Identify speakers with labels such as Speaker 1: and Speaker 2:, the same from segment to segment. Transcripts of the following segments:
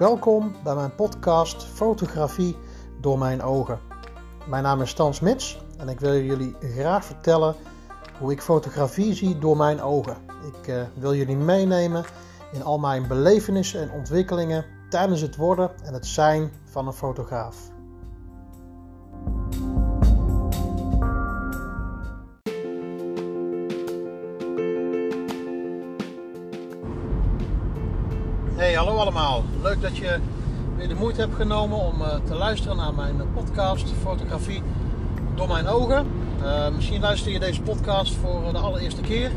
Speaker 1: Welkom bij mijn podcast Fotografie door mijn ogen. Mijn naam is Stan Smits en ik wil jullie graag vertellen hoe ik fotografie zie door mijn ogen. Ik uh, wil jullie meenemen in al mijn belevenissen en ontwikkelingen tijdens het worden en het zijn van een fotograaf. Leuk dat je weer de moeite hebt genomen om uh, te luisteren naar mijn podcast Fotografie door mijn ogen. Uh, misschien luister je deze podcast voor de allereerste keer.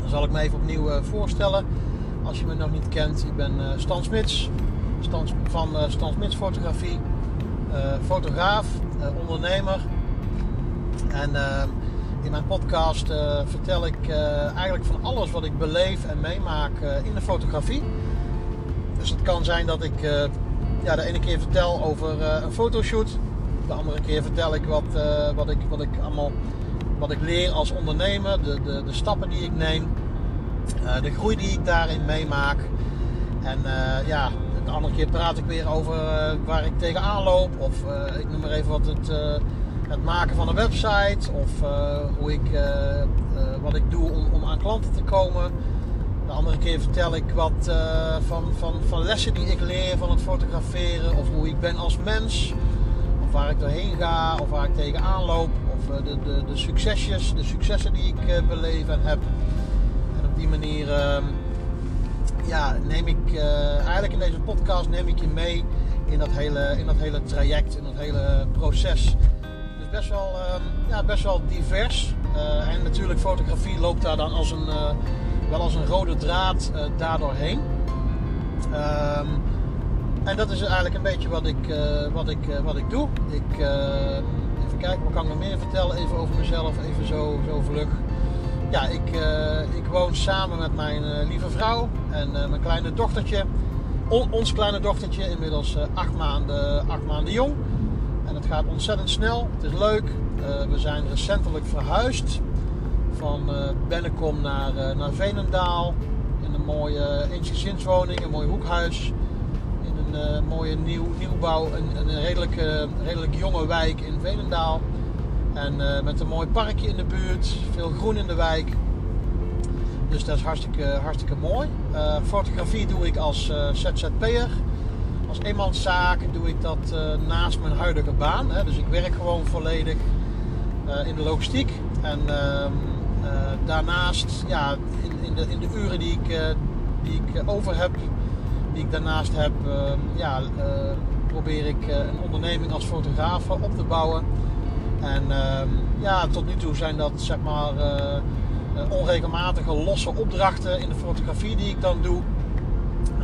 Speaker 1: Dan zal ik me even opnieuw voorstellen. Als je me nog niet kent, ik ben Stan Smits van Stan Smits Fotografie. fotograaf, ondernemer. En in mijn podcast vertel ik eigenlijk van alles wat ik beleef en meemaak in de fotografie. Dus het kan zijn dat ik uh, ja, de ene keer vertel over uh, een fotoshoot. De andere keer vertel ik wat, uh, wat, ik, wat ik allemaal wat ik leer als ondernemer. De, de, de stappen die ik neem. de groei die ik daarin meemaak. En ja, de andere keer praat ik weer over waar ik tegenaan loop. Of ik noem maar even wat het, het maken van een website. Of hoe ik, wat ik doe om, om aan klanten te komen. De andere keer vertel ik wat uh, van, van, van lessen die ik leer van het fotograferen. Of hoe ik ben als mens. Of waar ik doorheen ga. Of waar ik tegenaan loop. Of uh, de, de, de succesjes, de successen die ik uh, beleef en heb. En op die manier ehm, ja, neem ik eigenlijk in deze podcast neem ik je mee in dat hele, in dat hele traject, in dat hele proces. Dus best wel, ehm, ja, best wel divers. en natuurlijk fotografie loopt daar dan als een wel als een rode draad uh, daardoorheen. Um, en dat is eigenlijk een beetje wat ik, uh, wat ik, uh, wat ik doe. Ik, even kijken, wat kan ik nog meer vertellen? Even over mezelf, even zo, zo vlug. Ja, ik, ik woon samen met mijn lieve vrouw en mijn kleine dochtertje. On, ons kleine dochtertje, inmiddels acht, maanden, acht maanden jong. En het gaat ontzettend snel. Het is leuk. we zijn recentelijk verhuisd van uh, Bennekom naar, uh, naar Veenendaal. In een mooie eensgezinswoning, een mooi hoekhuis. In een mooie nieuw, nieuwbouw, een, een redelijk, redelijk jonge wijk in Veenendaal. En met een mooi parkje in de buurt, veel groen in de wijk. Dus dat is hartstikke, hartstikke mooi. fotografie doe ik als ZZP'er. Als eenmanszaak doe ik dat naast mijn huidige baan. Hè. Dus ik werk gewoon volledig in de logistiek. En ehm, eh, daarnaast, ja, in, in, de, in de uren die ik, eh, die ik over heb, die ik daarnaast heb, ehm, ja, eh, probeer ik een onderneming als fotograaf op te bouwen. En ehm, ja, tot nu toe zijn dat zeg maar onregelmatige losse opdrachten in de fotografie die ik dan doe.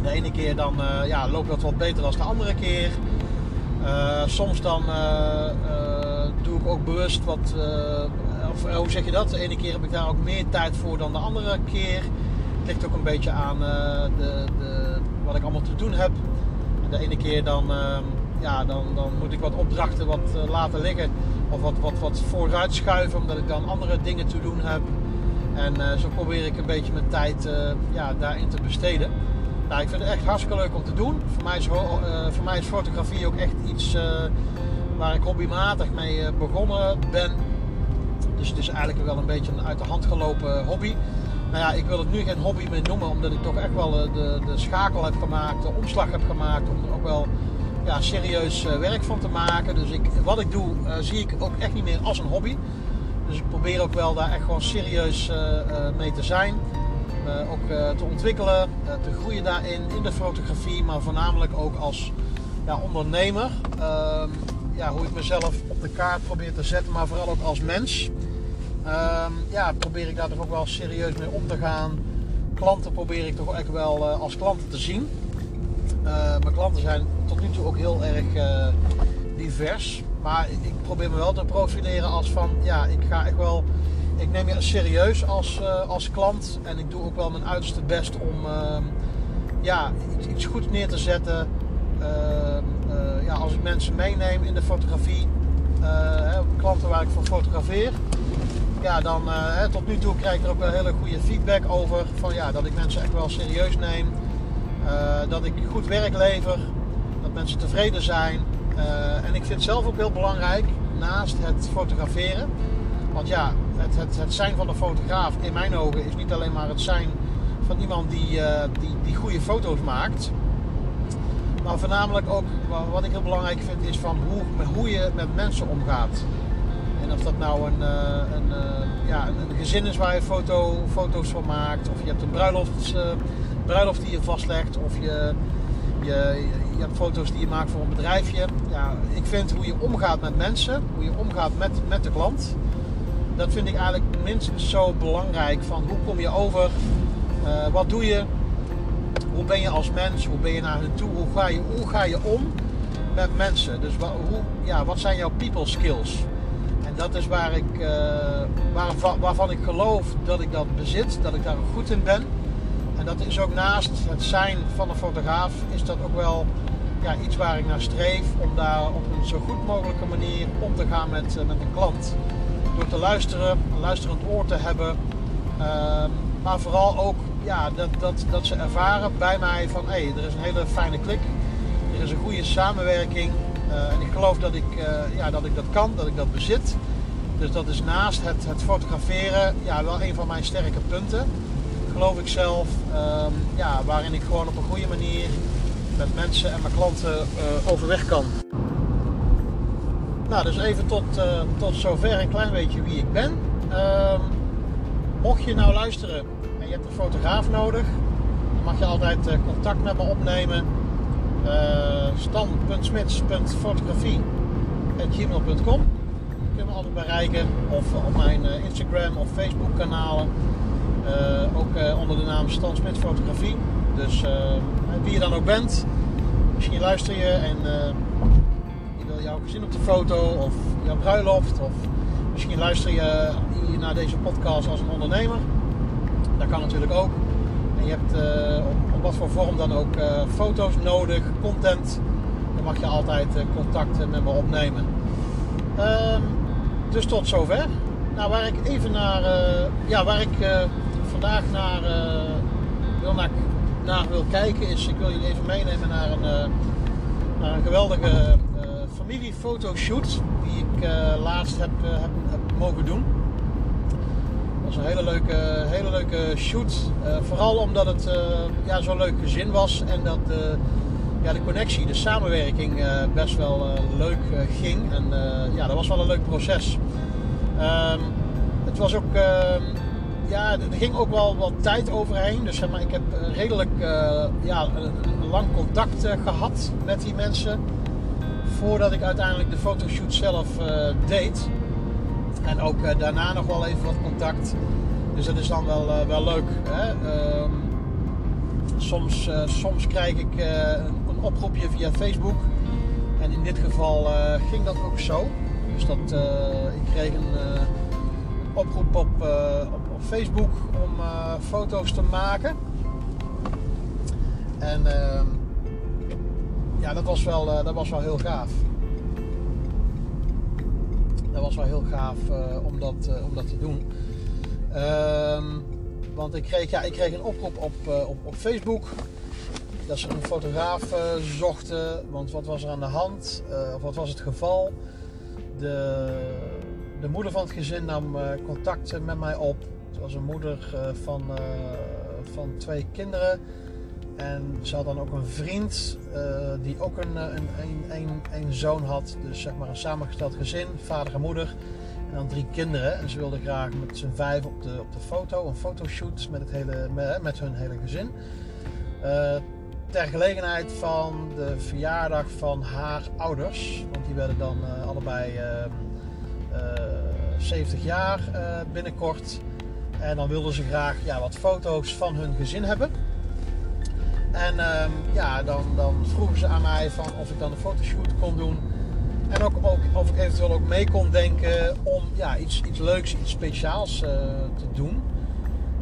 Speaker 1: De ene keer dan ja, loopt dat wat beter dan de andere keer. soms dan doe ik ook bewust wat, of eh, hoe zeg je dat? De ene keer heb ik daar ook meer tijd voor dan de andere keer. Het ligt ook een beetje aan uh, de, de, wat ik allemaal te doen heb. De ene keer dan, uh, ja, dan, dan moet ik wat opdrachten wat uh, laten liggen. Of wat, wat, wat vooruit schuiven, omdat ik dan andere dingen te doen heb. En zo probeer ik een beetje mijn tijd ja, daarin te besteden. Nou, ik vind het echt hartstikke leuk om te doen. Voor mij is, voor mij is fotografie ook echt iets waar ik hobbymatig mee begonnen ben. Dus het is eigenlijk wel een beetje een uit de hand gelopen hobby. Nou ja, ik wil het nu geen hobby meer noemen, omdat ik toch echt wel eh, de, de schakel heb gemaakt, de omslag heb gemaakt om er ook wel ja, serieus eh, werk van te maken. Dus ik, wat ik doe, uh, zie ik ook echt niet meer als een hobby. Dus ik probeer ook wel daar echt gewoon serieus mee te zijn. ook te ontwikkelen, te groeien daarin, in de fotografie, maar voornamelijk ook als ja, ondernemer. Ehm, ja, hoe ik mezelf op de kaart probeer te zetten, maar vooral ook als mens. Um, ja, probeer ik daar toch ook wel serieus mee om te gaan. Klanten probeer ik toch echt wel uh, als klanten te zien. Uh, mijn klanten zijn tot nu toe ook heel erg uh, divers. Maar ik probeer me wel te profileren als van ja, ik ga echt wel. Ik neem je serieus als, als klant. En ik doe ook wel mijn uiterste best om ehm, ja, iets, goeds neer te zetten. Ehm, ja, als ik mensen meeneem in de fotografie. klanten waar ik voor fotografeer ja, dan uh, tot nu toe krijg ik er ook wel hele goede feedback over. Van, ja, dat ik mensen echt wel serieus neem. dat ik goed werk lever, dat mensen tevreden zijn. en ik vind zelf ook heel belangrijk, naast het fotograferen. Want ja, het, het, het zijn van de fotograaf in mijn ogen is niet alleen maar het zijn van iemand die, die, die goede foto's maakt. Maar voornamelijk ook wat ik heel belangrijk vind is van hoe, hoe je met mensen omgaat. Of dat nou een, eh, een, eh, ja, een gezin is waar je foto, foto's van maakt, of je hebt een bruiloft, uh, bruiloft die je vastlegt, of je, je, je hebt foto's die je maakt voor een bedrijfje. Ja, ik vind hoe je omgaat met mensen, hoe je omgaat met, met de klant, dat vind ik eigenlijk minstens zo belangrijk. Van hoe kom je over, wat doe je, hoe ben je als mens? Hoe ben je naar hen toe? Hoe ga je, hoe ga je om met mensen? Dus wat, hoe, ja, wat zijn jouw people skills? Dat is waar ik, uh, waar, waarvan ik geloof dat ik dat bezit, dat ik daar goed in ben. En dat is ook naast het zijn van een fotograaf, is dat ook wel ja, iets waar ik naar streef om daar op een zo goed mogelijke manier om te gaan met, uh, met een klant. Door te luisteren, een luisterend oor te hebben, uh, maar vooral ook ja, dat, dat, dat ze ervaren bij mij van hé, hey, er is een hele fijne klik. Er is een goede samenwerking. Uh, en ik geloof dat ik, ja, dat ik dat kan, dat ik dat bezit. Dus dat is naast het, het fotograferen ja, wel een van mijn sterke punten. Geloof ik zelf. Um, ja, waarin ik gewoon op een goede manier met mensen en mijn klanten uh, overweg kan. Nou, dus even tot, tot zover een klein beetje wie ik ben. Um, mocht je nou luisteren je hebt een fotograaf nodig, dan mag je altijd eh, contact met me opnemen. Uh, Me altijd bereiken of op mijn eh, Instagram of Facebook kanalen. ook onder de naam Stan Fotografie. Dus wie je dan ook bent, misschien luister je en je wil jouw gezin op de foto of jouw bruiloft of misschien luister je naar deze podcast als een ondernemer dat kan natuurlijk ook. En je hebt op, wat voor vorm dan ook foto's nodig, content. Dan mag je altijd uh, contact met me opnemen. Um, dus tot zover. Nou, waar ik even naar, ja, waar ik vandaag naar wil, naar, naar, wil kijken is, ik wil jullie even meenemen naar een, naar een geweldige familiefotoshoot die ik laatst heb, mogen doen was een hele leuke, hele leuke shoot. Vooral omdat het ja, zo'n leuk gezin was en dat uh, ja, de connectie, de samenwerking best wel leuk ging. En ja, dat was wel een leuk proces. Um, het was ook, ehm, ja, er ging ook wel wat tijd overheen. Dus zeg maar, ik heb redelijk ja, lang contact gehad met die mensen. Voordat ik uiteindelijk de fotoshoot zelf deed. En ook daarna nog wel even wat contact. Dus dat is dan wel, wel leuk. Hè? Uh, soms, soms krijg ik oproepje via Facebook. En in dit geval ging dat ook zo. Dus dat, ik kreeg een oproep op, op, op, Facebook om foto's te maken. En ehm, ja, dat was, wel, dat was wel heel gaaf dat was wel heel gaaf om, dat, om dat te doen. Ehm, want ik kreeg, ja, ik kreeg een oproep op, op, op Facebook dat ze een fotograaf zochten. Want wat was er aan de hand? of wat was het geval? De, de moeder van het gezin nam contact met mij op. Het was een moeder van, van twee kinderen. En ze had dan ook een vriend die ook een, een, een, een, zoon had. Dus zeg maar een samengesteld gezin, vader en moeder. En dan drie kinderen. En ze wilden graag met z'n vijf op de, op de foto, een fotoshoot met, het hele, met, met hun hele gezin. Ter gelegenheid van de verjaardag van haar ouders. Want die werden dan uh, allebei 70 jaar binnenkort. En dan wilden ze graag ja, wat foto's van hun gezin hebben. En um, ja, dan, dan vroegen ze aan mij van of ik dan een fotoshoot kon doen. En ook, ook of ik eventueel ook mee kon denken om ja, iets, iets leuks, iets speciaals te doen.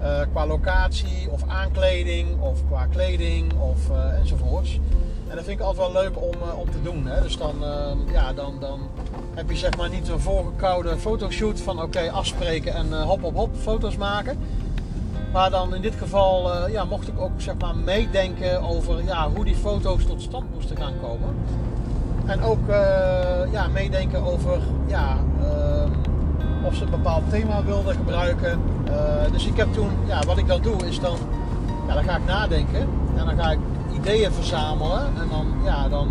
Speaker 1: Uh, qua locatie of aankleding of qua kleding of uh, enzovoorts. En dat vind ik altijd wel leuk om, om te doen. Hè? Dus dan, ehm, ja, dan, dan heb je zeg maar niet een voorgekoude fotoshoot van oké afspreken en hop hop hop foto's maken. Maar dan in dit geval eh, ja, mocht ik ook zeg maar, meedenken over ja, hoe die foto's tot stand moesten gaan komen. En ook ja, meedenken over ja, of ze een bepaald thema wilden gebruiken. Uh, dus ik heb toen, ja, wat ik dan doe, is dan, ja, dan ga ik nadenken. En dan ga ik ideeën verzamelen. En dan, ja, dan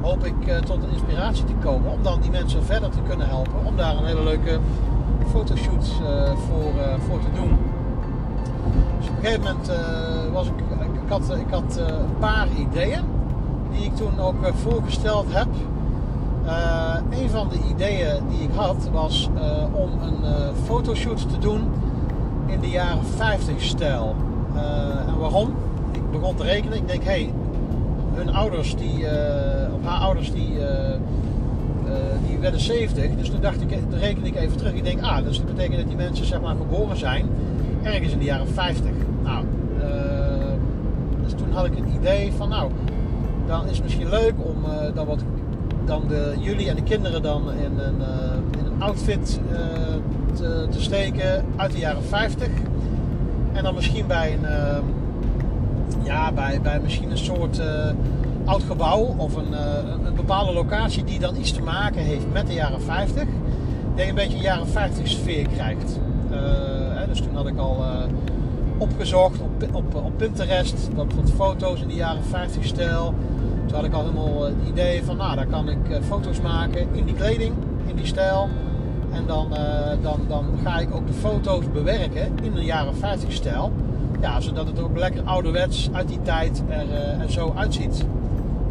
Speaker 1: hoop ik tot een inspiratie te komen. Om dan die mensen verder te kunnen helpen. Om daar een hele leuke fotoshoot voor, voor te doen. Dus op een gegeven moment was ik, ik, had, ik had een paar ideeën die ik toen ook eh, voorgesteld heb. Uh, een van de ideeën die ik had was uh, om een uh, fotoshoot te doen in de jaren 50 stijl. en waarom? Ik begon te rekenen. Ik denk, hé, hey, hun ouders, die, of haar ouders, die, die werden 70. Dus toen dacht ik, rekende ik even terug. Ik denk, ah, dus dat betekent dat die mensen zeg maar geboren zijn ergens in de jaren 50. Nou, dus toen had ik een idee van, nou, dan is het misschien leuk om dan, wat, dan de, jullie en de kinderen dan in een, uh, in een outfit uh, te, te, steken uit de jaren 50. En dan misschien bij een, ja, bij, bij misschien een soort oud gebouw of een, een, bepaalde locatie die dan iets te maken heeft met de jaren 50. Dat je een beetje een jaren 50 sfeer krijgt. Hè, dus toen had ik al opgezocht op, op, op Pinterest. Dat wat foto's in de jaren 50 stijl. Toen had ik al helemaal het idee van, nou, daar kan ik eh, foto's maken in die kleding, in die stijl. En dan, eh, dan, dan ga ik ook de foto's bewerken in de jaren 50 stijl. Ja, zodat het ook lekker ouderwets uit die tijd er, er zo uitziet.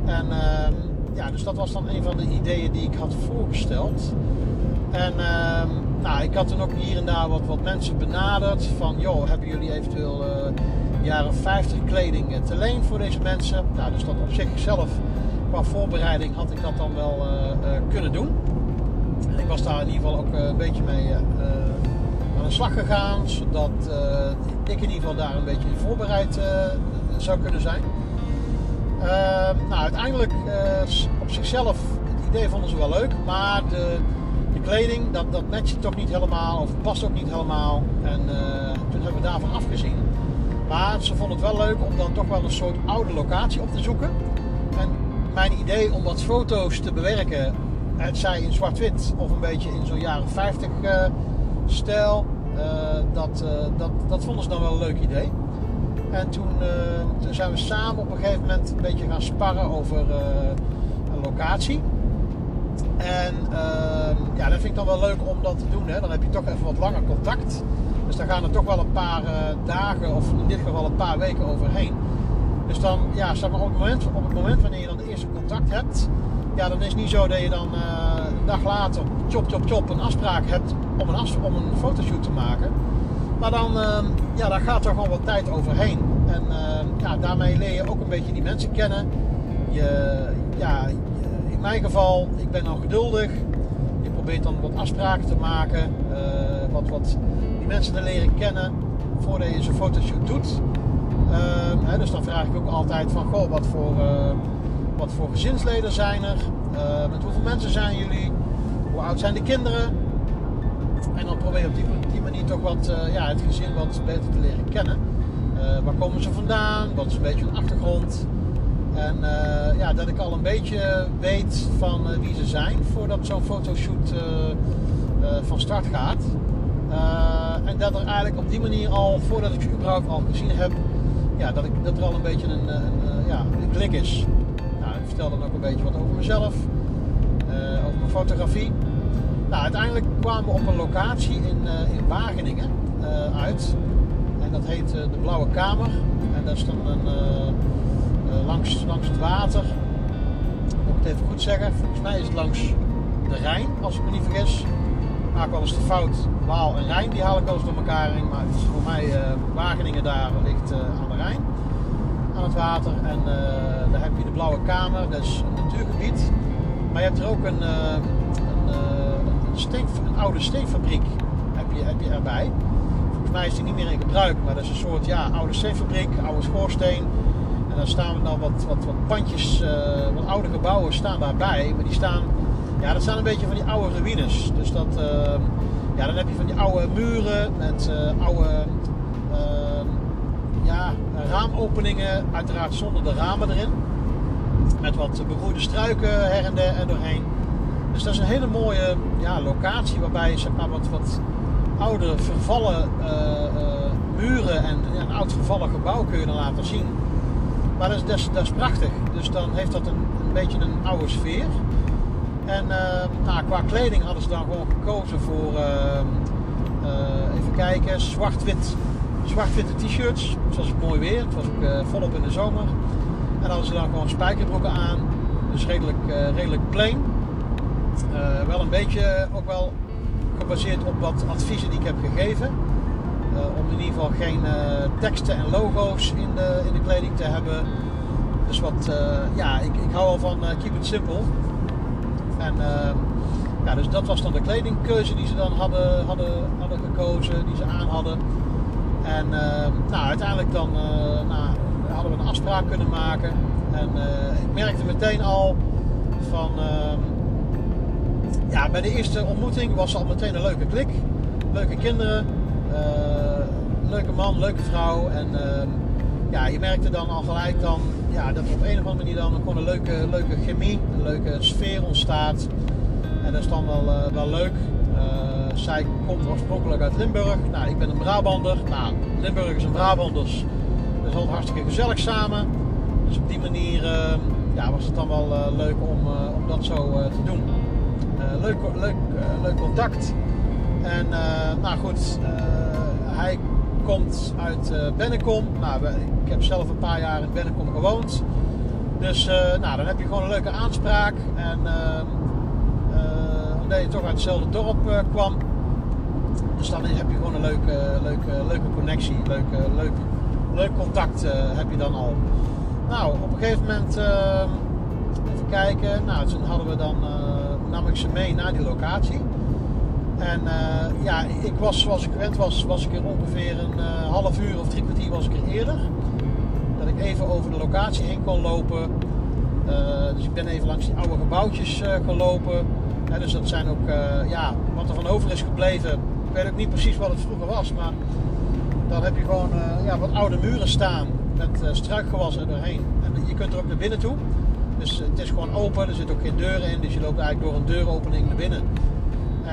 Speaker 1: En ehm, ja, dus dat was dan een van de ideeën die ik had voorgesteld. En ehm, nou, ik had toen ook hier en daar wat, wat mensen benaderd van, joh, hebben jullie eventueel jaren 50 kleding te leen voor deze mensen. Nou, dus dat op zichzelf qua voorbereiding had ik dat dan wel uh, uh, kunnen doen. En ik was daar in ieder geval ook een beetje mee aan de slag gegaan, zodat ik in ieder geval daar een beetje voorbereid zou kunnen zijn. Ehm, nou, uiteindelijk op zichzelf, het idee vonden ze wel leuk, maar de, de kleding, dat, dat matchte toch niet helemaal, of past ook niet helemaal. En toen hebben we daarvan afgezien. Maar ze vonden het wel leuk om dan toch wel een soort oude locatie op te zoeken. En mijn idee om wat foto's te bewerken, het zij in zwart-wit of een beetje in zo'n jaren 50 uh, eh, stijl, uh, dat, uh, dat, dat vonden ze dan wel een leuk idee. En toen, zijn we samen op een gegeven moment een beetje gaan sparren over een locatie. En ja, dat vind ik dan wel leuk om dat te doen. Hè. Dan heb je toch even wat langer contact. Dus daar gaan er toch wel een paar uh, dagen, of in dit geval een paar weken overheen. Dus dan, ja, op het moment, op het moment wanneer je dan de eerste contact hebt, ja, dan is het niet zo dat je dan uh, een dag later, chop, chop, chop, een afspraak hebt om een, as, om een fotoshoot te maken. Maar dan, uh, ja, daar gaat er gewoon wat tijd overheen. En ja, daarmee leer je ook een beetje die mensen kennen. Je, ja, in mijn geval, ik ben dan geduldig. Je probeert dan wat afspraken te maken. Wat, wat mensen te leren kennen voordat je zo'n fotoshoot doet. Ehm, dus dan vraag ik ook altijd van, goh, wat voor, uh, wat voor gezinsleden zijn er? Uh, met hoeveel mensen zijn jullie? Hoe oud zijn de kinderen? En dan probeer je op die, die manier toch wat, uh, ja, het gezin wat beter te leren kennen. Eh, waar komen ze vandaan? Wat is een beetje hun achtergrond? En ja, dat ik al een beetje weet van wie ze zijn voordat zo'n fotoshoot van start gaat. Uh, en dat er eigenlijk op die manier al, voordat ik ze überhaupt al gezien heb, ja, dat, ik, dat er al een beetje een, een, een ja, een klik is. Nou, ik vertel dan ook een beetje wat over mezelf, over mijn fotografie. Nou, uiteindelijk kwamen we op een locatie in, in Wageningen uit. En dat heet de Blauwe Kamer. En dat is dan een, langs, langs het water. Moet ik het even goed zeggen. Volgens mij is het langs de Rijn, als ik me niet vergis maak wel eens de fout. Waal en Rijn, die ik eens door elkaar in. Maar het is voor mij uh, Wageningen daar ligt uh, aan de Rijn. Aan het water. En uh, daar heb je de Blauwe Kamer. Dat is een natuurgebied. Maar je hebt er ook een, een, oude steenfabriek heb je, heb je erbij. Volgens mij is die niet meer in gebruik. Maar dat is een soort ja, oude steenfabriek, oude schoorsteen. En daar staan dan wat, wat, wat pandjes, wat oude gebouwen staan daarbij. Maar die staan ja, dat zijn een beetje van die oude ruïnes. Dus dat, ja, dan heb je van die oude muren met uh, oude, uh, ja, raamopeningen, uiteraard zonder de ramen erin. Met wat begroeide struiken her en der en doorheen. Dus dat is een hele mooie ja, locatie waarbij je zeg maar, wat, wat oude vervallen uh, muren en ja, een oud vervallen gebouw kun je dan laten zien. Maar dat is, dat is, dat is prachtig. Dus dan heeft dat een, een beetje een oude sfeer. En uh, nou, qua kleding hadden ze dan gewoon gekozen voor, even kijken, zwart-wit. Zwart-witte t-shirts. Het was mooi weer. Het was ook volop in de zomer. En hadden ze dan gewoon spijkerbroeken aan. Dus redelijk, redelijk plain. Wel een beetje ook wel gebaseerd op wat adviezen die ik heb gegeven. Om in ieder geval geen teksten en logo's in de, in de kleding te hebben. Dus wat, ja, ik, ik hou al van keep it simple. En ja, dus dat was dan de kledingkeuze die ze dan hadden, hadden, hadden gekozen, die ze aan hadden. En nou, uiteindelijk dan nou, hadden we een afspraak kunnen maken. En ik merkte meteen al van ja, bij de eerste ontmoeting was al meteen een leuke klik. Leuke kinderen, uh, leuke man, leuke vrouw. En ja, je merkte dan al gelijk dan, ja, dat op een of andere manier dan gewoon een leuke, leuke chemie, een leuke sfeer ontstaat. En dat is dan wel, uh, wel leuk. zij komt oorspronkelijk uit Limburg. Nou, ik ben een Brabander. Nou, Limburgers en Brabanders. Dat is altijd hartstikke gezellig samen. Dus op die manier ja, was het dan wel leuk om, om dat zo te doen. Eh, leuk, leuk, eh, leuk contact. En eh, nou goed, hij komt uit Bennekom. Nou, ik heb zelf een paar jaar in Bennekom gewoond. Dus nou, dan heb je gewoon een leuke aanspraak. En omdat je toch uit hetzelfde dorp kwam. Dus dan heb je gewoon een leuke, leuke, leuke connectie, leuk, leuk, leuk contact heb je dan al. Nou, op een gegeven moment, even kijken, nou, toen hadden we dan nam ik ze mee naar die locatie. En uh, ja, ik was zoals ik gewend was, was ik er ongeveer een uh, half uur of drie kwartier was ik er eerder. Dat ik even over de locatie heen kon lopen. Uh, dus ik ben even langs die oude gebouwtjes gelopen. dus dat zijn ook, ja, wat er van over is gebleven. Ik weet ook niet precies wat het vroeger was, maar dan heb je gewoon ja, wat oude muren staan met struikgewas er doorheen. En je kunt er ook naar binnen toe. Dus het is gewoon open, er zitten ook geen deuren in, dus je loopt eigenlijk door een deuropening naar binnen.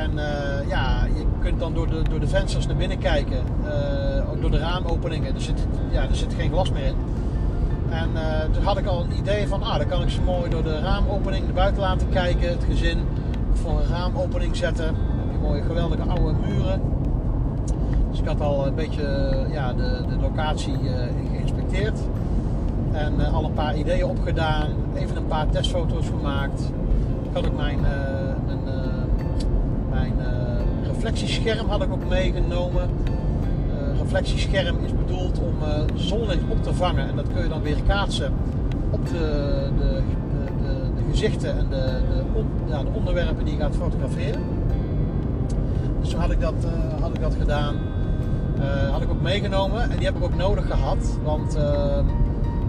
Speaker 1: En uh, ja, je kunt dan door de, door de vensters naar binnen kijken, uh, ook door de raamopeningen. Er zit, ja, er zit geen glas meer in. En uh, toen had ik al een idee van, ah, dan kan ik ze mooi door de raamopening naar buiten laten kijken, het gezin voor een raamopening zetten. Mooie geweldige oude muren. Dus ik had al een beetje ja, de, de locatie geïnspecteerd. En al een paar ideeën opgedaan. Even een paar testfoto's gemaakt. Ik had ook mijn, reflectiescherm had ik ook meegenomen. reflectiescherm is bedoeld om zonlicht op te vangen. En dat kun je dan weer kaatsen op de, de, de, de gezichten en de, ja, de, onderwerpen die je gaat fotograferen. Dus toen had ik dat, had ik dat gedaan. had ik ook meegenomen en die heb ik ook nodig gehad. Want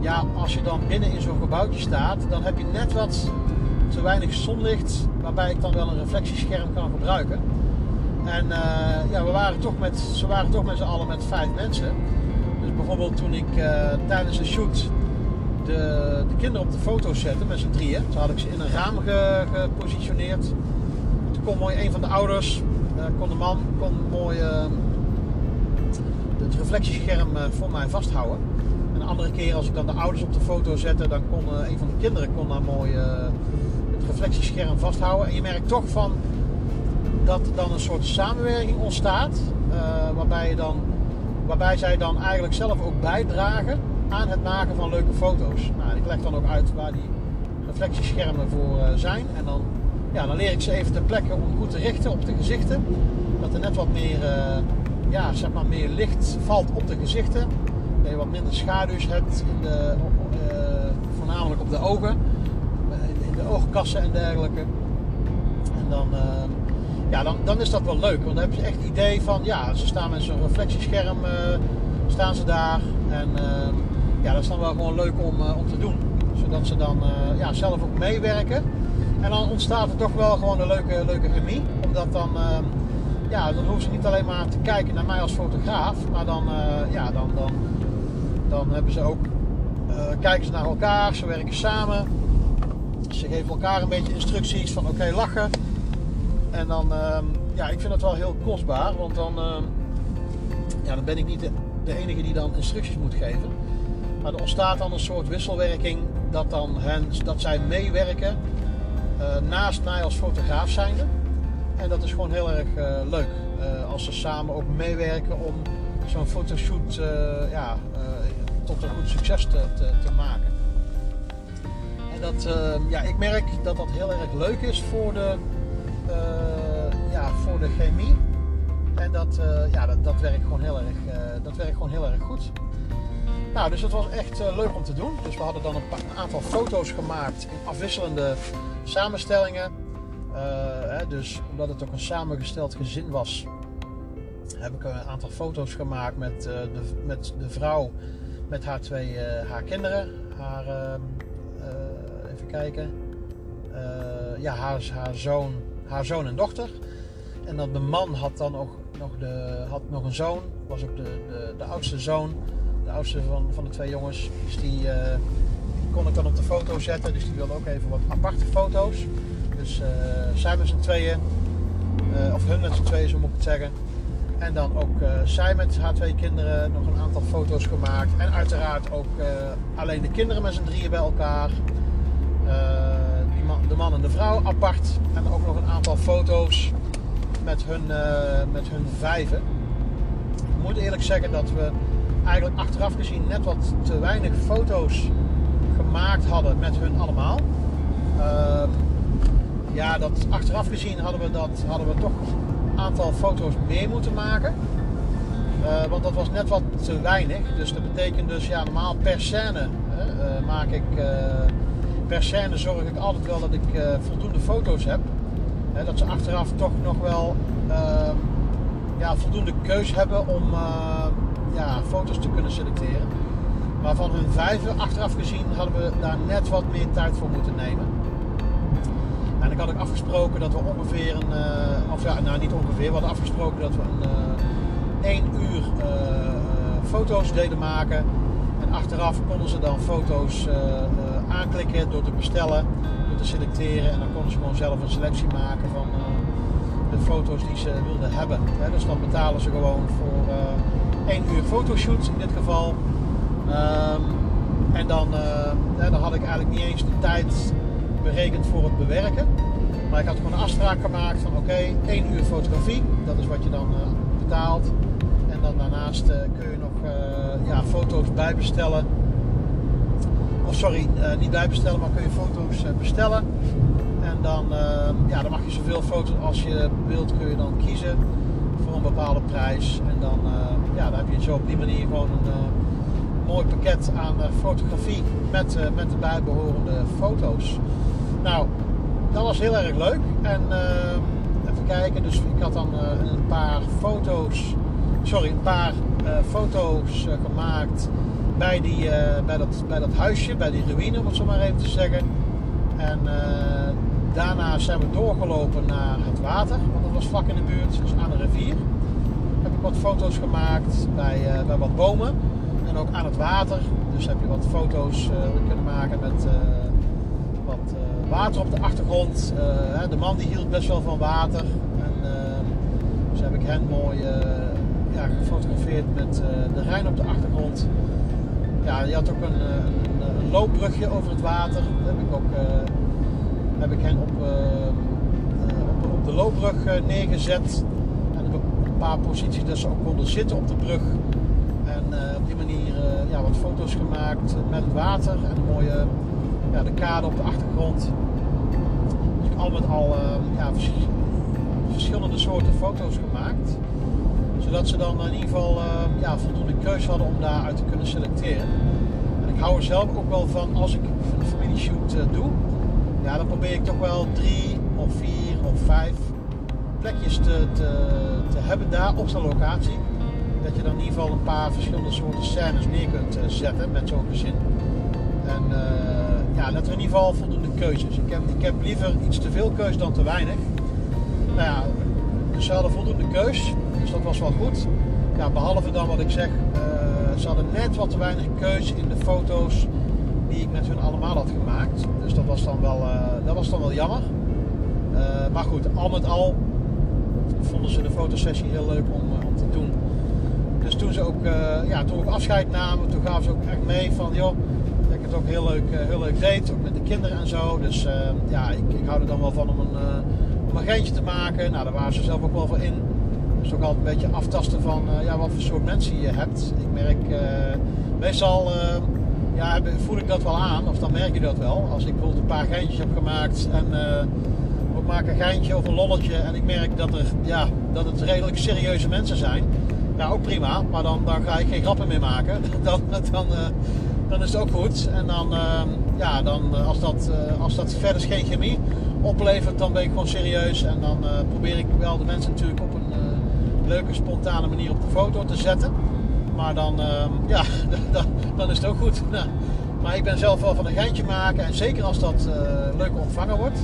Speaker 1: ja, als je dan binnen in zo'n gebouwtje staat, dan heb je net wat te weinig zonlicht, waarbij ik dan wel een reflectiescherm kan gebruiken. En uh, ja, we waren toch met, ze waren toch met z'n allen met vijf mensen. Dus bijvoorbeeld toen ik uh, tijdens de shoot de, de, kinderen op de foto's zette met z'n drieën, toen had ik ze in een raam ge, gepositioneerd. Toen kon mooi een van de ouders, uh, kon de man, kon mooi het reflectiescherm voor mij vasthouden een andere keer als ik dan de ouders op de foto zette, dan kon een van de kinderen kon daar mooi het reflectiescherm vasthouden. En je merkt toch van dat er dan een soort samenwerking ontstaat, uh, waarbij, je dan, waarbij zij dan eigenlijk zelf ook bijdragen aan het maken van leuke foto's. Nou, ik leg dan ook uit waar die reflectieschermen voor zijn. En dan, ja, dan leer ik ze even ter plekke om goed te richten op de gezichten. Dat er net wat meer, ja, zeg maar meer licht valt op de gezichten dat je wat minder schaduws hebt, in de, voornamelijk op de ogen, in de oogkassen en dergelijke. En dan, ja, dan, dan is dat wel leuk, want dan heb je echt het idee van, ja, ze staan met zo'n reflectiescherm, uh, staan ze daar. En ja, dat is dan wel gewoon leuk om, om te doen. Zodat ze dan ja, zelf ook meewerken. En dan ontstaat er toch wel gewoon een leuke, leuke chemie. Omdat dan, ja, dan hoeven ze niet alleen maar te kijken naar mij als fotograaf. Maar dan, ja, dan, dan Dan hebben ze ook, kijken ze naar elkaar, ze werken samen. Ze geven elkaar een beetje instructies van oké, lachen. En dan, ehm, ja, ik vind dat wel heel kostbaar, want dan, ehm, ja, dan ben ik niet de, enige die dan instructies moet geven. Maar er ontstaat dan een soort wisselwerking dat, dan hen, dat zij meewerken uh, naast mij als fotograaf zijnde. En dat is gewoon heel erg uh, leuk. Uh, als ze samen ook meewerken om zo'n fotoshoot ja, tot een goed succes te, te, te maken. En dat, ja, ik merk dat dat heel erg leuk is voor de, voor de chemie. En dat, ja, dat, dat, werkt gewoon heel erg, dat werkt gewoon heel erg goed. Nou, dus het was echt uh, leuk om te doen. Dus we hadden dan een, paar, een, aantal foto's gemaakt in afwisselende samenstellingen. Hè, dus omdat het ook een samengesteld gezin was, heb ik een aantal foto's gemaakt met, de, met de vrouw met haar twee haar kinderen. Haar, ehm, even kijken. ja, haar, haar, zoon, haar zoon en dochter. En dan de man had dan ook nog, de, had nog een zoon, was ook de, de, oudste zoon de oudste van, van de twee jongens. Dus die uh, kon ik dan op de foto zetten. Dus die wilde ook even wat aparte foto's. Dus uh, zij met z'n tweeën. Uh, of hun met z'n tweeën, zo moet ik het zeggen. En dan ook zij met haar twee kinderen nog een aantal foto's gemaakt. En uiteraard ook alleen de kinderen met z'n drieën bij elkaar. Man, de man en de vrouw apart. En ook nog een aantal foto's met hun, met hun vijven. Ik moet eerlijk zeggen dat we eigenlijk achteraf gezien net wat te weinig foto's gemaakt hadden met hun allemaal. Uh, ja, dat achteraf gezien hadden we, dat, hadden we toch een aantal foto's meer moeten maken. Uh, want dat was net wat te weinig. Dus dat betekent dus, ja, normaal per scène hè, uh, maak ik. Eh, per scène zorg ik altijd wel dat ik voldoende foto's heb. Hè, dat ze achteraf toch nog wel ehm, ja, voldoende keus hebben om ja, foto's te kunnen selecteren. Maar van hun vijven, achteraf gezien, hadden we daar net wat meer tijd voor moeten nemen. En ik had ook afgesproken dat we ongeveer een, uh, of ja, nou niet ongeveer, we hadden afgesproken dat we een uh, één uur foto's deden maken. En achteraf konden ze dan foto's aanklikken door te bestellen, te selecteren. En dan konden ze gewoon zelf een selectie maken van de foto's die ze wilden hebben. dus dan betalen ze gewoon voor 1 uur fotoshoot in dit geval. Um, en dan, uh, dan had ik eigenlijk niet eens de tijd berekend voor het bewerken. Maar ik had gewoon een afspraak gemaakt van oké, okay, 1 uur fotografie, dat is wat je dan betaalt. En dan daarnaast kun je nog ja, foto's bijbestellen. Of sorry, niet bijbestellen, maar kun je foto's bestellen. En dan, ehm, ja, dan mag je zoveel foto's als je wilt, kun je dan kiezen voor een bepaalde prijs. En dan, ja, dan heb je zo op die manier gewoon een mooi pakket aan fotografie met, met de bijbehorende foto's. Nou, dat was heel erg leuk. En even kijken, dus ik had dan een paar foto's, sorry, een paar foto's gemaakt bij, die, bij, dat, bij dat huisje, bij die ruïne, om het zo maar even te zeggen. En Daarna zijn we doorgelopen naar het water, want dat was vlak in de buurt, dus aan de rivier. Heb ik wat foto's gemaakt bij, uh, bij wat bomen en ook aan het water. Dus heb je wat foto's kunnen maken met wat water op de achtergrond. de man die hield best wel van water. En dus heb ik hen mooi ja, gefotografeerd met de Rijn op de achtergrond. Ja, je had ook een, een, een loopbrugje over het water. Dat heb ik ook heb ik hen op, uh, op, de loopbrug eh, neergezet. En een paar posities dat ze ook konden zitten op de brug. En op die manier ja, wat foto's gemaakt met het water en een mooie ja, de kade op de achtergrond. Dus al met al ja, verschillende soorten foto's gemaakt. Zodat ze dan in ieder geval ja, voldoende keuze hadden om daaruit te kunnen selecteren. En ik hou er zelf ook wel van als ik een familieshoot doe ja, dan probeer ik toch wel drie of vier of vijf plekjes te, te, hebben daar op zo'n locatie. Dat je dan in ieder geval een paar verschillende soorten scènes neer kunt eh, zetten met zo'n gezin. En uh, ja, dat er in ieder geval voldoende keuzes. Ik heb, ik heb liever iets te veel keus dan te weinig. Nou ja, dus ze hadden voldoende keus, dus dat was wel goed. Ja, behalve dan wat ik zeg, uh, ze hadden net wat te weinig keuze in de foto's die ik met hun allemaal had gemaakt. Dus dat was dan wel, dat was dan wel jammer. maar goed, al met al vonden ze de fotosessie heel leuk om, te doen. Dus toen ze ook, ja, toen ook afscheid namen, toen gaven ze ook echt mee van joh, dat ik het ook heel leuk, heel leuk deed, ook met de kinderen en zo. Dus ja, ik, ik hou er dan wel van om een, om een geintje te maken. Nou, daar waren ze zelf ook wel voor in. Dus ook altijd een beetje aftasten van uh, ja, wat voor soort mensen je hebt. Ik merk uh, meestal uh, ja, voel ik dat wel aan, of dan merk je dat wel. Als ik bijvoorbeeld een paar geintjes heb gemaakt en ik maak een geintje of een lolletje en ik merk dat, er, ja, dat het redelijk serieuze mensen zijn. Ja, ook prima, maar dan, dan ga ik geen grappen meer maken. dan, dan, dan is het ook goed. En dan, ja, dan als, dat, als dat verder is geen chemie oplevert, dan ben ik gewoon serieus. En dan probeer ik wel de mensen natuurlijk op een leuke, spontane manier op de foto te zetten. Maar dan, ehm, ja, dan, is het ook goed. Nou, maar ik ben zelf wel van een geintje maken. En zeker als dat uh, leuk ontvangen wordt,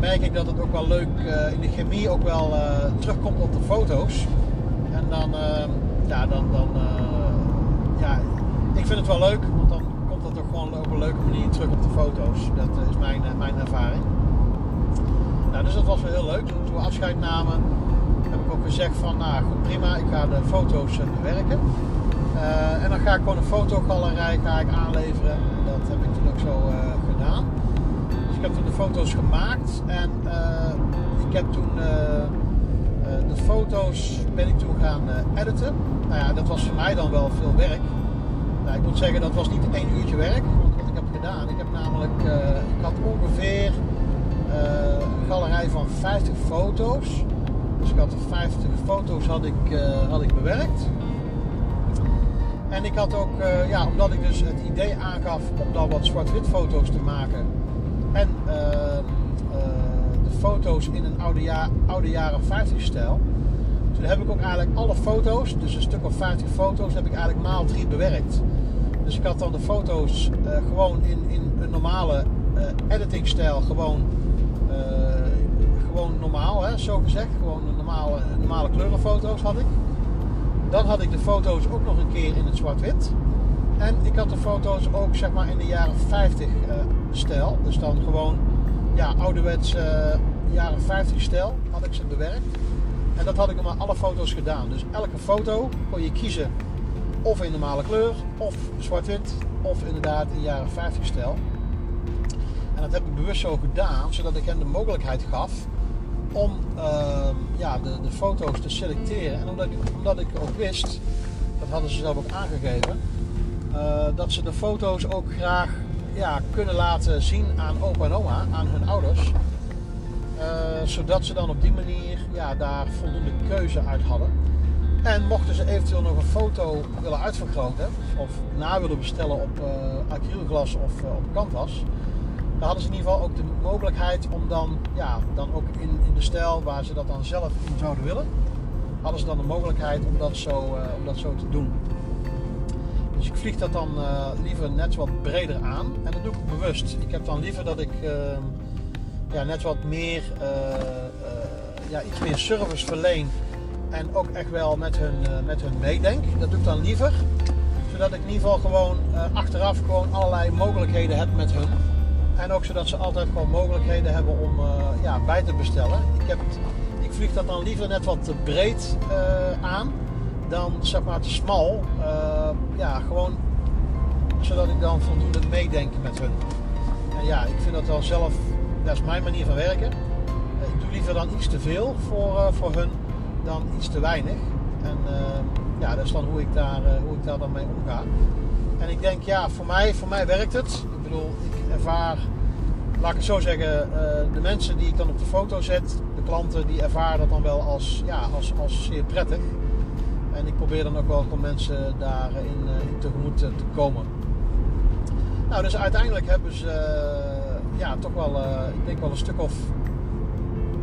Speaker 1: merk ik dat het ook wel leuk uh, in de chemie ook wel uh, terugkomt op de foto's. En dan, ehm, ja, dan, dan ja, ik vind het wel leuk, want dan komt dat ook gewoon op een leuke manier terug op de foto's. Dat is mijn, mijn ervaring. Nou, dus dat was wel heel leuk. Toen we afscheid namen, heb ik ook gezegd van, nou goed, prima, ik ga de foto's eh, bewerken. Uh, en dan ga ik gewoon een fotogalerij ga ik aanleveren. En dat heb ik toen ook zo uh, gedaan. Dus ik heb toen de foto's gemaakt en ik heb toen de foto's ben ik toen gaan editen. Nou ja, dat was voor mij dan wel veel werk. Nou, ik moet zeggen, dat was niet één uurtje werk. Want wat ik heb gedaan, ik heb namelijk, ik had ongeveer een galerij van 50 foto's. Dus ik had 50 foto's had ik, uh, had ik bewerkt. En ik had ook, uh, ja, omdat ik dus het idee aangaf om dan wat zwart-wit foto's te maken. En uh, de foto's in een oude, ja oude jaren 50 stijl. Toen heb ik ook eigenlijk alle foto's, dus een stuk of 50 foto's, heb ik eigenlijk maal 3 bewerkt. Dus ik had dan de foto's gewoon in, in een normale editingstijl gewoon gewoon normaal, hè, zo gezegd. Gewoon normale, normale kleurenfoto's had ik. Dan had ik de foto's ook nog een keer in het zwart-wit. En ik had de foto's ook zeg maar in de jaren 50 uh, eh, stijl. Dus dan gewoon ja, ouderwets uh, jaren 50 stijl had ik ze bewerkt. En dat had ik maar alle foto's gedaan. Dus elke foto kon je kiezen of in normale kleur, of zwart-wit, of inderdaad in jaren 50 stijl. En dat heb ik bewust zo gedaan, zodat ik hen de mogelijkheid gaf om ehm, ja, de, de foto's te selecteren. En omdat ik, omdat ik ook wist, dat hadden ze zelf ook aangegeven, uh, dat ze de foto's ook graag ja, kunnen laten zien aan opa en oma, aan hun ouders. Uh, zodat ze dan op die manier ja, daar voldoende keuze uit hadden. En mochten ze eventueel nog een foto willen uitvergroten of na willen bestellen op uh, acrylglas of op canvas, dan hadden ze in ieder geval ook de mogelijkheid om dan, ja, dan ook in, in de stijl waar ze dat dan zelf in zouden willen, hadden ze dan de mogelijkheid om dat zo, uh, om dat zo te doen. Dus ik vlieg dat dan uh, liever net wat breder aan en dat doe ik bewust. Ik heb dan liever dat ik uh, ja, net wat meer, ja, iets meer service verleen en ook echt wel met hun, met hun meedenk. Dat doe ik dan liever, zodat ik in ieder geval gewoon achteraf gewoon allerlei mogelijkheden heb met hun. En ook zodat ze altijd gewoon mogelijkheden hebben om uh, ja, bij te bestellen. Ik, heb, ik vlieg dat dan liever net wat te breed uh, aan dan zeg maar te smal. Uh, ja, gewoon zodat ik dan voldoende meedenk met hun. En ja, ik vind dat wel zelf, dat is mijn manier van werken. Ik doe liever dan iets te veel voor, voor hun dan iets te weinig. En ja, dat is dan hoe ik daar, hoe ik daar dan mee omga. En ik denk, ja, voor mij, voor mij werkt het. Ik bedoel, ervaar, laat ik het zo zeggen, uh, de mensen die ik dan op de foto zet, de klanten, die ervaren dat dan wel als, ja, als, als zeer prettig. En ik probeer dan ook wel om mensen daarin uh, in tegemoet te komen. Nou, dus uiteindelijk hebben ze ja, toch wel, ik denk wel een stuk of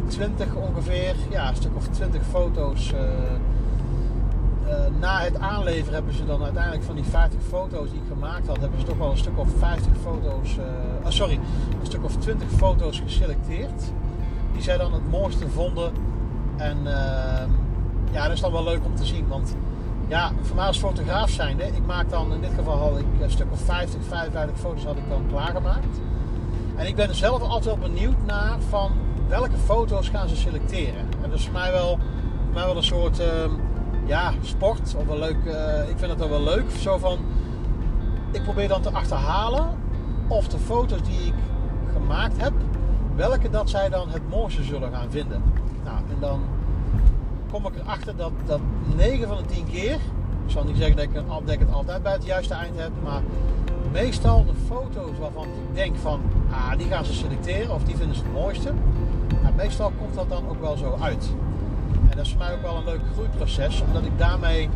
Speaker 1: 20 ongeveer, ja, een stuk of 20 foto's na het aanleveren hebben ze dan uiteindelijk van die 50 foto's die ik gemaakt had, hebben ze toch wel een stuk of 50 foto's, uh, oh, sorry, een stuk of 20 foto's geselecteerd. Die zij dan het mooiste vonden. En uh, ja, dat is dan wel leuk om te zien, want ja, voor mij als fotograaf zijnde, ik maak dan in dit geval had ik een stuk of 50, 55 foto's had ik dan klaargemaakt. En ik ben zelf altijd wel benieuwd naar van welke foto's gaan ze selecteren. En dat is voor mij wel, voor mij wel een soort ehm, ja, sport of een leuk, uh, ik vind het dan wel leuk. Zo van, ik probeer dan te achterhalen of de foto's die ik gemaakt heb, welke dat zij dan het mooiste zullen gaan vinden. Nou, en dan kom ik erachter dat, dat 9 van de 10 keer, ik zal niet zeggen dat ik, dat ik het altijd bij het juiste eind heb, maar meestal de foto's waarvan ik denk van, ah, die gaan ze selecteren of die vinden ze het mooiste. Nou, meestal komt dat dan ook wel zo uit. Dat is voor mij ook wel een leuk groeiproces, omdat ik daarmee,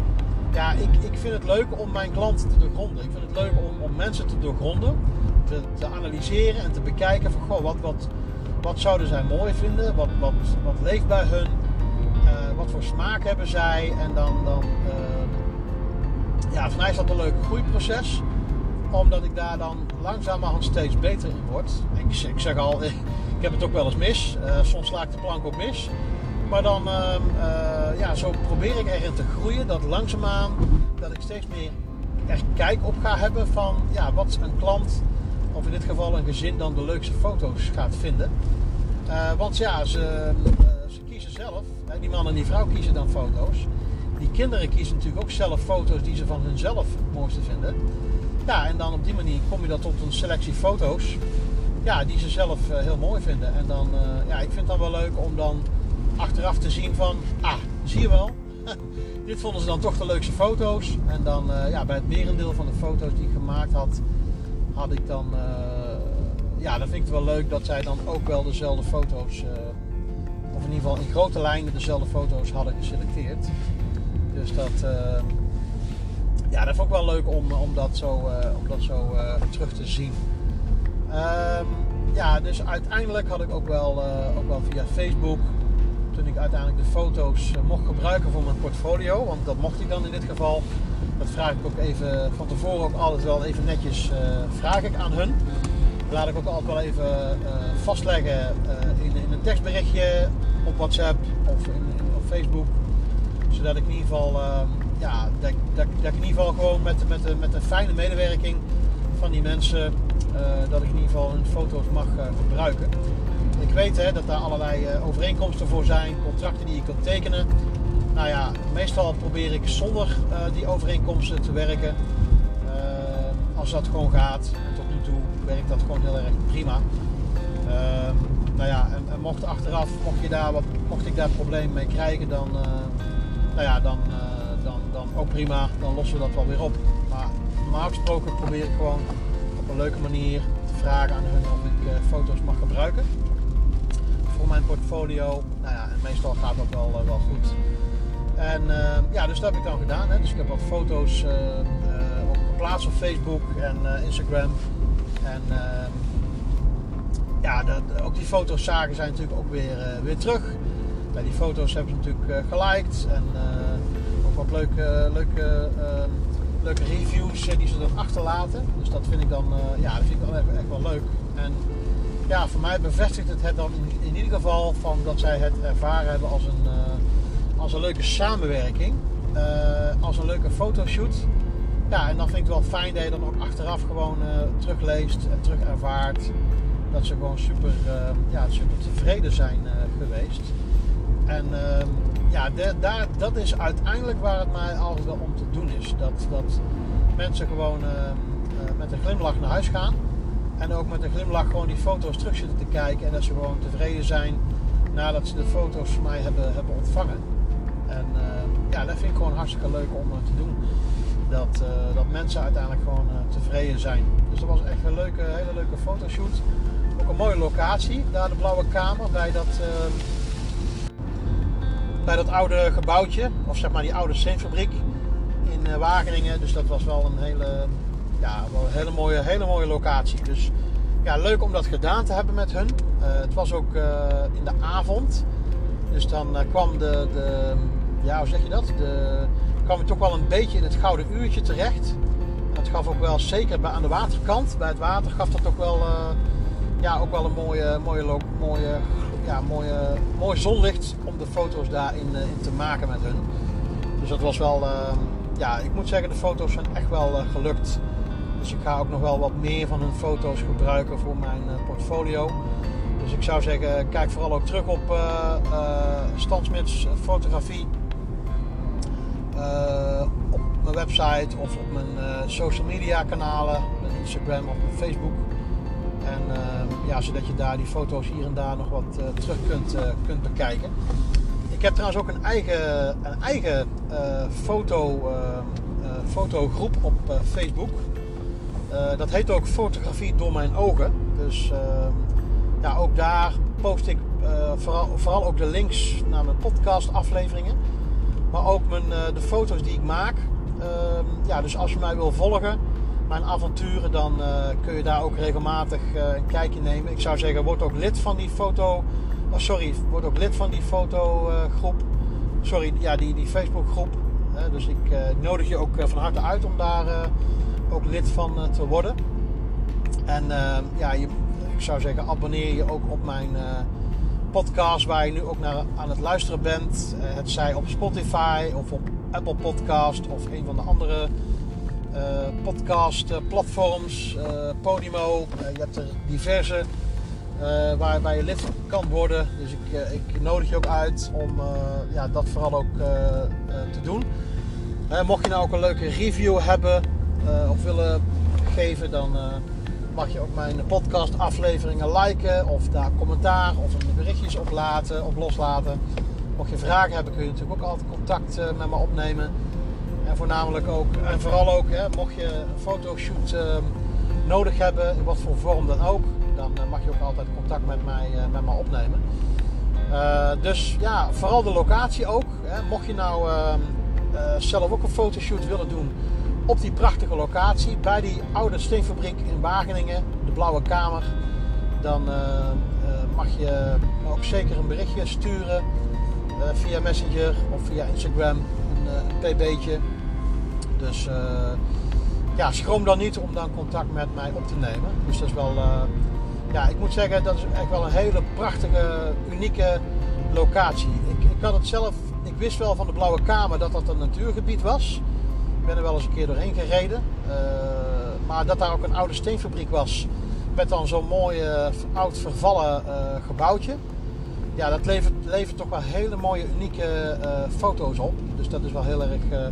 Speaker 1: ja, ik, ik vind het leuk om mijn klanten te doorgronden. Ik vind het leuk om, om mensen te doorgronden, te, te analyseren en te bekijken van, goh, wat, wat, wat zouden zij mooi vinden, wat, wat, wat leeft bij hun, uh, wat voor smaak hebben zij en dan, dan uh, ja, voor mij is dat een leuk groeiproces omdat ik daar dan langzamerhand steeds beter in word. Ik, ik zeg al, ik heb het ook wel eens mis. Uh, soms sla ik de plank ook mis. Maar dan, uh, uh, ja, zo probeer ik erin te groeien. Dat langzaamaan, dat ik steeds meer echt kijk op ga hebben van, ja, wat een klant, of in dit geval een gezin, dan de leukste foto's gaat vinden. Uh, want ja, ze, ze kiezen zelf. Hè, die man en die vrouw kiezen dan foto's. Die kinderen kiezen natuurlijk ook zelf foto's die ze van hunzelf het mooiste vinden. Ja, en dan op die manier kom je dan tot een selectie foto's ja, die ze zelf heel mooi vinden. En dan, ja, ik vind het dan wel leuk om dan achteraf te zien van, ah, zie je wel, dit vonden ze dan toch de leukste foto's. En dan, uh, ja, bij het merendeel van de foto's die ik gemaakt had, had ik dan, ja, dan vind ik wel leuk dat zij dan ook wel dezelfde foto's, of in ieder geval in grote lijnen dezelfde foto's hadden geselecteerd. Dus dat ja, dat vond ik wel leuk om, om dat zo, om dat zo terug te zien. Um, ja, dus uiteindelijk had ik ook wel, ook wel via Facebook, toen ik uiteindelijk de foto's mocht gebruiken voor mijn portfolio, want dat mocht ik dan in dit geval. Dat vraag ik ook even van tevoren ook altijd wel even netjes vraag ik aan hun. Laat ik ook altijd wel even vastleggen in, in, een tekstberichtje op WhatsApp of in, op Facebook. Zodat ik in ieder geval ehm, ja, dat, dat, dat, ik in ieder geval gewoon met, met, met een fijne medewerking van die mensen, dat ik in ieder geval hun foto's mag gebruiken. Ik weet hè, dat daar allerlei uh, overeenkomsten voor zijn, contracten die ik kan tekenen. Nou ja, meestal probeer ik zonder die overeenkomsten te werken. als dat gewoon gaat. En tot nu toe werkt dat gewoon heel erg prima. Ehm, nou ja, en, mocht achteraf, mocht, je daar mocht ik daar problemen mee krijgen, dan, nou ja, dan ook prima, dan lossen we dat wel weer op. Maar normaal gesproken probeer ik gewoon op een leuke manier te vragen aan hun of ik uh, foto's mag gebruiken voor mijn portfolio. Nou ja, en meestal gaat dat wel, uh, wel goed. En uh, ja, dus dat heb ik dan gedaan. Hè. Dus ik heb wat foto's op geplaatst op Facebook en Instagram. En ehm, ja, de, ook die foto's zagen zijn natuurlijk ook weer, weer terug. Ja, die foto's hebben ze natuurlijk geliked en wat leuke, leuke, uh, leuke reviews die ze dan achterlaten. Dus dat vind ik dan, ja, dat vind ik dan echt, echt, wel leuk. En ja, voor mij bevestigt het het dan in, ieder geval van dat zij het ervaren hebben als een, uh, als een leuke samenwerking. Eh, als een leuke fotoshoot. Ja, en dan vind ik het wel fijn dat je dan ook achteraf gewoon terugleest en terug ervaart. Dat ze gewoon super, ja, super tevreden zijn geweest. En ehm, ja, de, daar, dat is uiteindelijk waar het mij altijd wel om te doen is. Dat, dat mensen gewoon uh, met een glimlach naar huis gaan. En ook met een glimlach gewoon die foto's terug zitten te kijken. En dat ze gewoon tevreden zijn nadat ze de foto's van mij hebben, hebben ontvangen. En uh, ja, dat vind ik gewoon hartstikke leuk om te doen. Dat, dat mensen uiteindelijk gewoon tevreden zijn. Dus dat was echt een leuke, hele leuke fotoshoot. Ook een mooie locatie, daar de Blauwe Kamer bij dat bij dat oude gebouwtje, of zeg maar die oude steenfabriek in Wageningen. Dus dat was wel een hele, ja, wel een hele, mooie, hele mooie locatie. Dus ja, leuk om dat gedaan te hebben met hun. Uh, het was ook uh, in de avond. Dus dan kwam de, de, ja, hoe zeg je dat? De, kwam toch wel een beetje in het gouden uurtje terecht. Dat gaf ook wel, zeker aan de waterkant, bij het water, gaf dat ook wel, ja, ook wel een mooie, mooie, mooie ja, mooie, mooi zonlicht om de foto's daarin uh, in te maken met hun. Dus dat was wel, uh, ja, ik moet zeggen, de foto's zijn echt wel gelukt. Dus ik ga ook nog wel wat meer van hun foto's gebruiken voor mijn portfolio. Dus ik zou zeggen, kijk vooral ook terug op Stan Smits fotografie. op mijn website of op mijn social media kanalen, Instagram of Facebook. En ja, zodat je daar die foto's hier en daar nog wat eh, terug kunt, eh, kunt bekijken. Ik heb trouwens ook een eigen, een eigen eh, foto, fotogroep op Facebook. Dat heet ook Fotografie door mijn ogen. Dus ehm, ja, ook daar post ik vooral, vooral ook de links naar mijn podcast afleveringen. Maar ook mijn, de foto's die ik maak. Ehm, ja, dus als je mij wil volgen, mijn avonturen, dan kun je daar ook regelmatig een kijkje nemen. Ik zou zeggen, word ook lid van die foto. Oh, sorry, word ook lid van die fotogroep. Sorry, ja, die, die Facebookgroep. dus ik nodig je ook van harte uit om daar ook lid van te worden. En ja, je, ik zou zeggen, abonneer je ook op mijn podcast waar je nu ook naar aan het luisteren bent. het zij op Spotify of op Apple Podcast of een van de andere uh, podcast, platforms, uh, Podimo. je hebt er diverse waar je lid kan worden. Dus ik, ik nodig je ook uit om ja, dat vooral ook te doen. mocht je nou ook een leuke review hebben of willen geven, dan mag je ook mijn podcast afleveringen liken of daar commentaar of berichtjes op, laten, op loslaten. Mocht je vragen hebben, kun je natuurlijk ook altijd contact met me opnemen. En voornamelijk ook, en vooral ook, hè, mocht je een fotoshoot uh, nodig hebben, in wat voor vorm dan ook, dan mag je ook altijd contact met mij, met mij opnemen. Eh, dus ja, vooral de locatie ook. Hè. Mocht je nou ehm, zelf ook een fotoshoot willen doen op die prachtige locatie, bij die oude steenfabriek in Wageningen, de Blauwe Kamer, dan mag je ook zeker een berichtje sturen via Messenger of via Instagram, een, pb'tje. Dus ja, schroom dan niet om dan contact met mij op te nemen. Dus dat is wel, ja, ik moet zeggen, dat is echt wel een hele prachtige, unieke locatie. Ik, ik had het zelf, ik wist wel van de Blauwe Kamer dat dat een natuurgebied was. Ben er wel eens een keer doorheen gereden. Uh, maar dat daar ook een oude steenfabriek was. Met dan zo'n mooi oud vervallen gebouwtje. Ja, dat levert, levert toch wel hele mooie, unieke foto's op. Dus dat is wel heel erg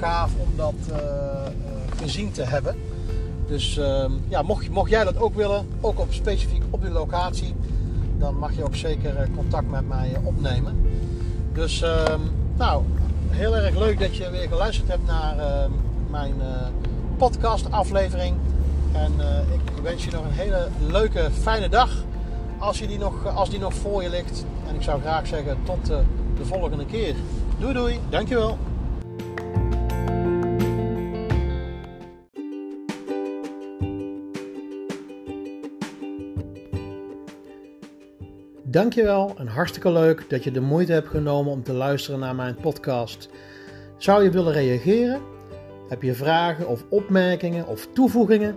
Speaker 1: gaaf om dat gezien te hebben. Dus uh, ja, mocht, mocht jij dat ook willen, ook op, specifiek op die locatie, dan mag je ook zeker eh, contact met mij opnemen. Dus ehm, nou, heel erg leuk dat je weer geluisterd hebt naar ehm, mijn podcast aflevering. En ik wens je nog een hele leuke, fijne dag als, je die nog, als die nog voor je ligt. En ik zou graag zeggen tot de volgende keer. Doei doei, dankjewel. Dankjewel en hartstikke leuk dat je de moeite hebt genomen om te luisteren naar mijn podcast. Zou je willen reageren? Heb je vragen of opmerkingen of toevoegingen?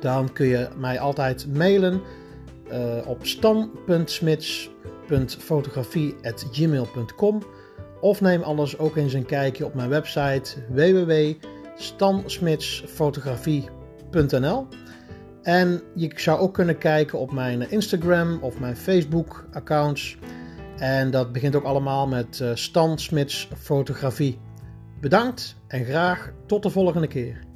Speaker 1: Dan kun je mij altijd mailen uh, op stan.smits.fotografie.gmail.com of neem anders ook eens een kijkje op mijn website www.stansmitsfotografie.nl en je zou ook kunnen kijken op mijn Instagram of mijn Facebook accounts. En dat begint ook allemaal met uh, Stan Smits Fotografie. Bedankt en graag tot de volgende keer.